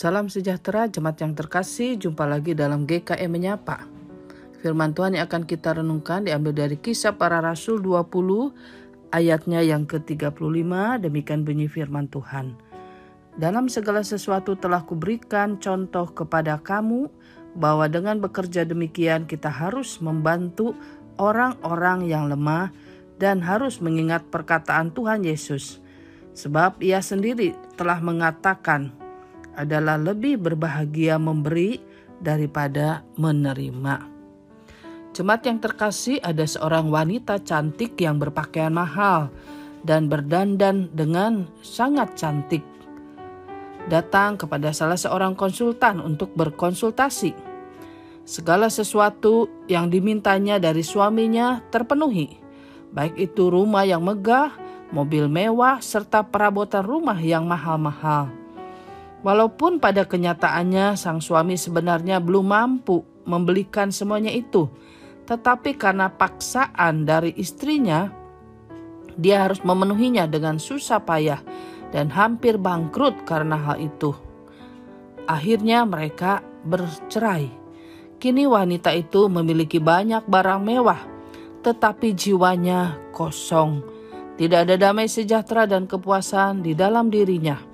Salam sejahtera jemaat yang terkasih, jumpa lagi dalam GKM Menyapa. Firman Tuhan yang akan kita renungkan diambil dari kisah para rasul 20 ayatnya yang ke-35, demikian bunyi firman Tuhan. Dalam segala sesuatu telah kuberikan contoh kepada kamu bahwa dengan bekerja demikian kita harus membantu orang-orang yang lemah dan harus mengingat perkataan Tuhan Yesus. Sebab ia sendiri telah mengatakan adalah lebih berbahagia memberi daripada menerima. Jemaat yang terkasih ada seorang wanita cantik yang berpakaian mahal dan berdandan dengan sangat cantik. Datang kepada salah seorang konsultan untuk berkonsultasi. Segala sesuatu yang dimintanya dari suaminya terpenuhi, baik itu rumah yang megah, mobil mewah, serta perabotan rumah yang mahal-mahal. Walaupun pada kenyataannya sang suami sebenarnya belum mampu membelikan semuanya itu, tetapi karena paksaan dari istrinya, dia harus memenuhinya dengan susah payah dan hampir bangkrut karena hal itu. Akhirnya mereka bercerai. Kini wanita itu memiliki banyak barang mewah, tetapi jiwanya kosong. Tidak ada damai sejahtera dan kepuasan di dalam dirinya.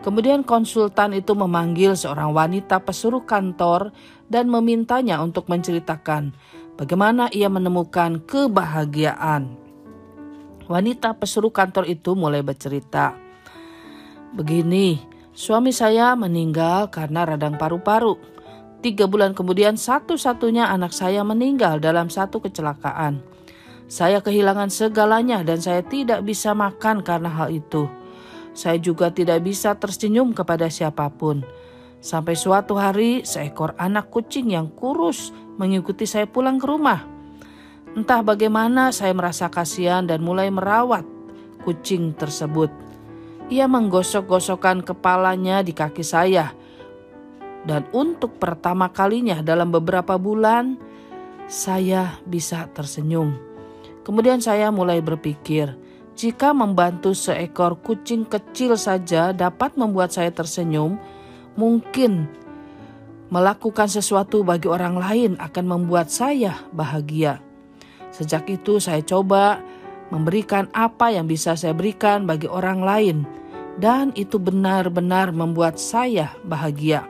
Kemudian konsultan itu memanggil seorang wanita pesuruh kantor dan memintanya untuk menceritakan bagaimana ia menemukan kebahagiaan. Wanita pesuruh kantor itu mulai bercerita. Begini, suami saya meninggal karena radang paru-paru. Tiga bulan kemudian satu-satunya anak saya meninggal dalam satu kecelakaan. Saya kehilangan segalanya dan saya tidak bisa makan karena hal itu. Saya juga tidak bisa tersenyum kepada siapa pun. Sampai suatu hari seekor anak kucing yang kurus mengikuti saya pulang ke rumah. Entah bagaimana saya merasa kasihan dan mulai merawat kucing tersebut. Ia menggosok-gosokkan kepalanya di kaki saya. Dan untuk pertama kalinya dalam beberapa bulan, saya bisa tersenyum. Kemudian saya mulai berpikir, jika membantu seekor kucing kecil saja dapat membuat saya tersenyum, mungkin melakukan sesuatu bagi orang lain akan membuat saya bahagia. Sejak itu, saya coba memberikan apa yang bisa saya berikan bagi orang lain, dan itu benar-benar membuat saya bahagia.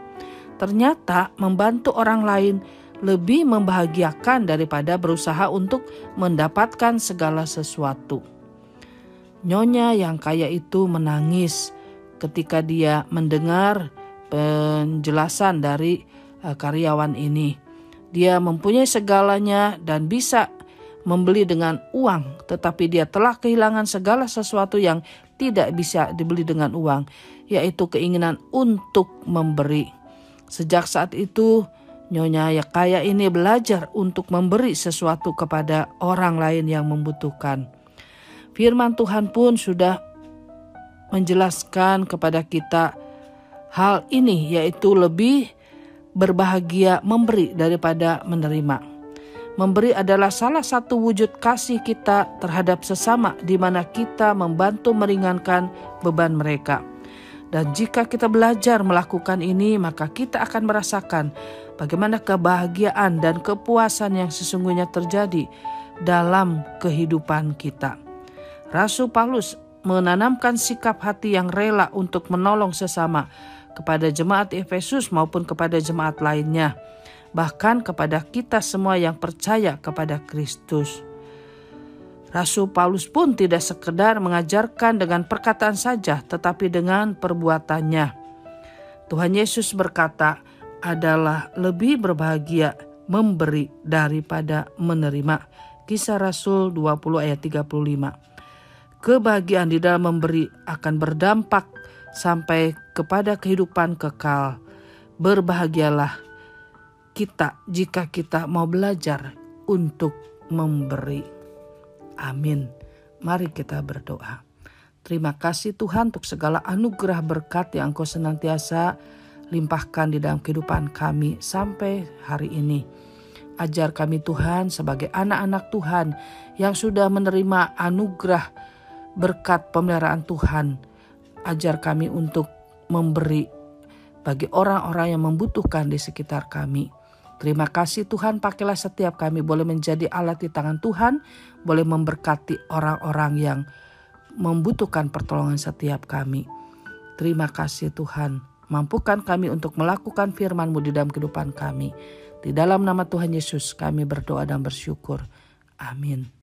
Ternyata, membantu orang lain lebih membahagiakan daripada berusaha untuk mendapatkan segala sesuatu. Nyonya yang kaya itu menangis ketika dia mendengar penjelasan dari uh, karyawan ini. Dia mempunyai segalanya dan bisa membeli dengan uang, tetapi dia telah kehilangan segala sesuatu yang tidak bisa dibeli dengan uang, yaitu keinginan untuk memberi. Sejak saat itu, Nyonya yang kaya ini belajar untuk memberi sesuatu kepada orang lain yang membutuhkan. Firman Tuhan pun sudah menjelaskan kepada kita hal ini yaitu lebih berbahagia memberi daripada menerima. Memberi adalah salah satu wujud kasih kita terhadap sesama di mana kita membantu meringankan beban mereka. Dan jika kita belajar melakukan ini, maka kita akan merasakan bagaimana kebahagiaan dan kepuasan yang sesungguhnya terjadi dalam kehidupan kita. Rasul Paulus menanamkan sikap hati yang rela untuk menolong sesama kepada jemaat Efesus maupun kepada jemaat lainnya, bahkan kepada kita semua yang percaya kepada Kristus. Rasul Paulus pun tidak sekedar mengajarkan dengan perkataan saja, tetapi dengan perbuatannya. Tuhan Yesus berkata, adalah lebih berbahagia memberi daripada menerima. Kisah Rasul 20 ayat 35 kebahagiaan di dalam memberi akan berdampak sampai kepada kehidupan kekal. Berbahagialah kita jika kita mau belajar untuk memberi. Amin. Mari kita berdoa. Terima kasih Tuhan untuk segala anugerah berkat yang Engkau senantiasa limpahkan di dalam kehidupan kami sampai hari ini. Ajar kami Tuhan sebagai anak-anak Tuhan yang sudah menerima anugerah berkat pemeliharaan Tuhan. Ajar kami untuk memberi bagi orang-orang yang membutuhkan di sekitar kami. Terima kasih Tuhan, pakailah setiap kami boleh menjadi alat di tangan Tuhan, boleh memberkati orang-orang yang membutuhkan pertolongan setiap kami. Terima kasih Tuhan, mampukan kami untuk melakukan firman-Mu di dalam kehidupan kami. Di dalam nama Tuhan Yesus kami berdoa dan bersyukur. Amin.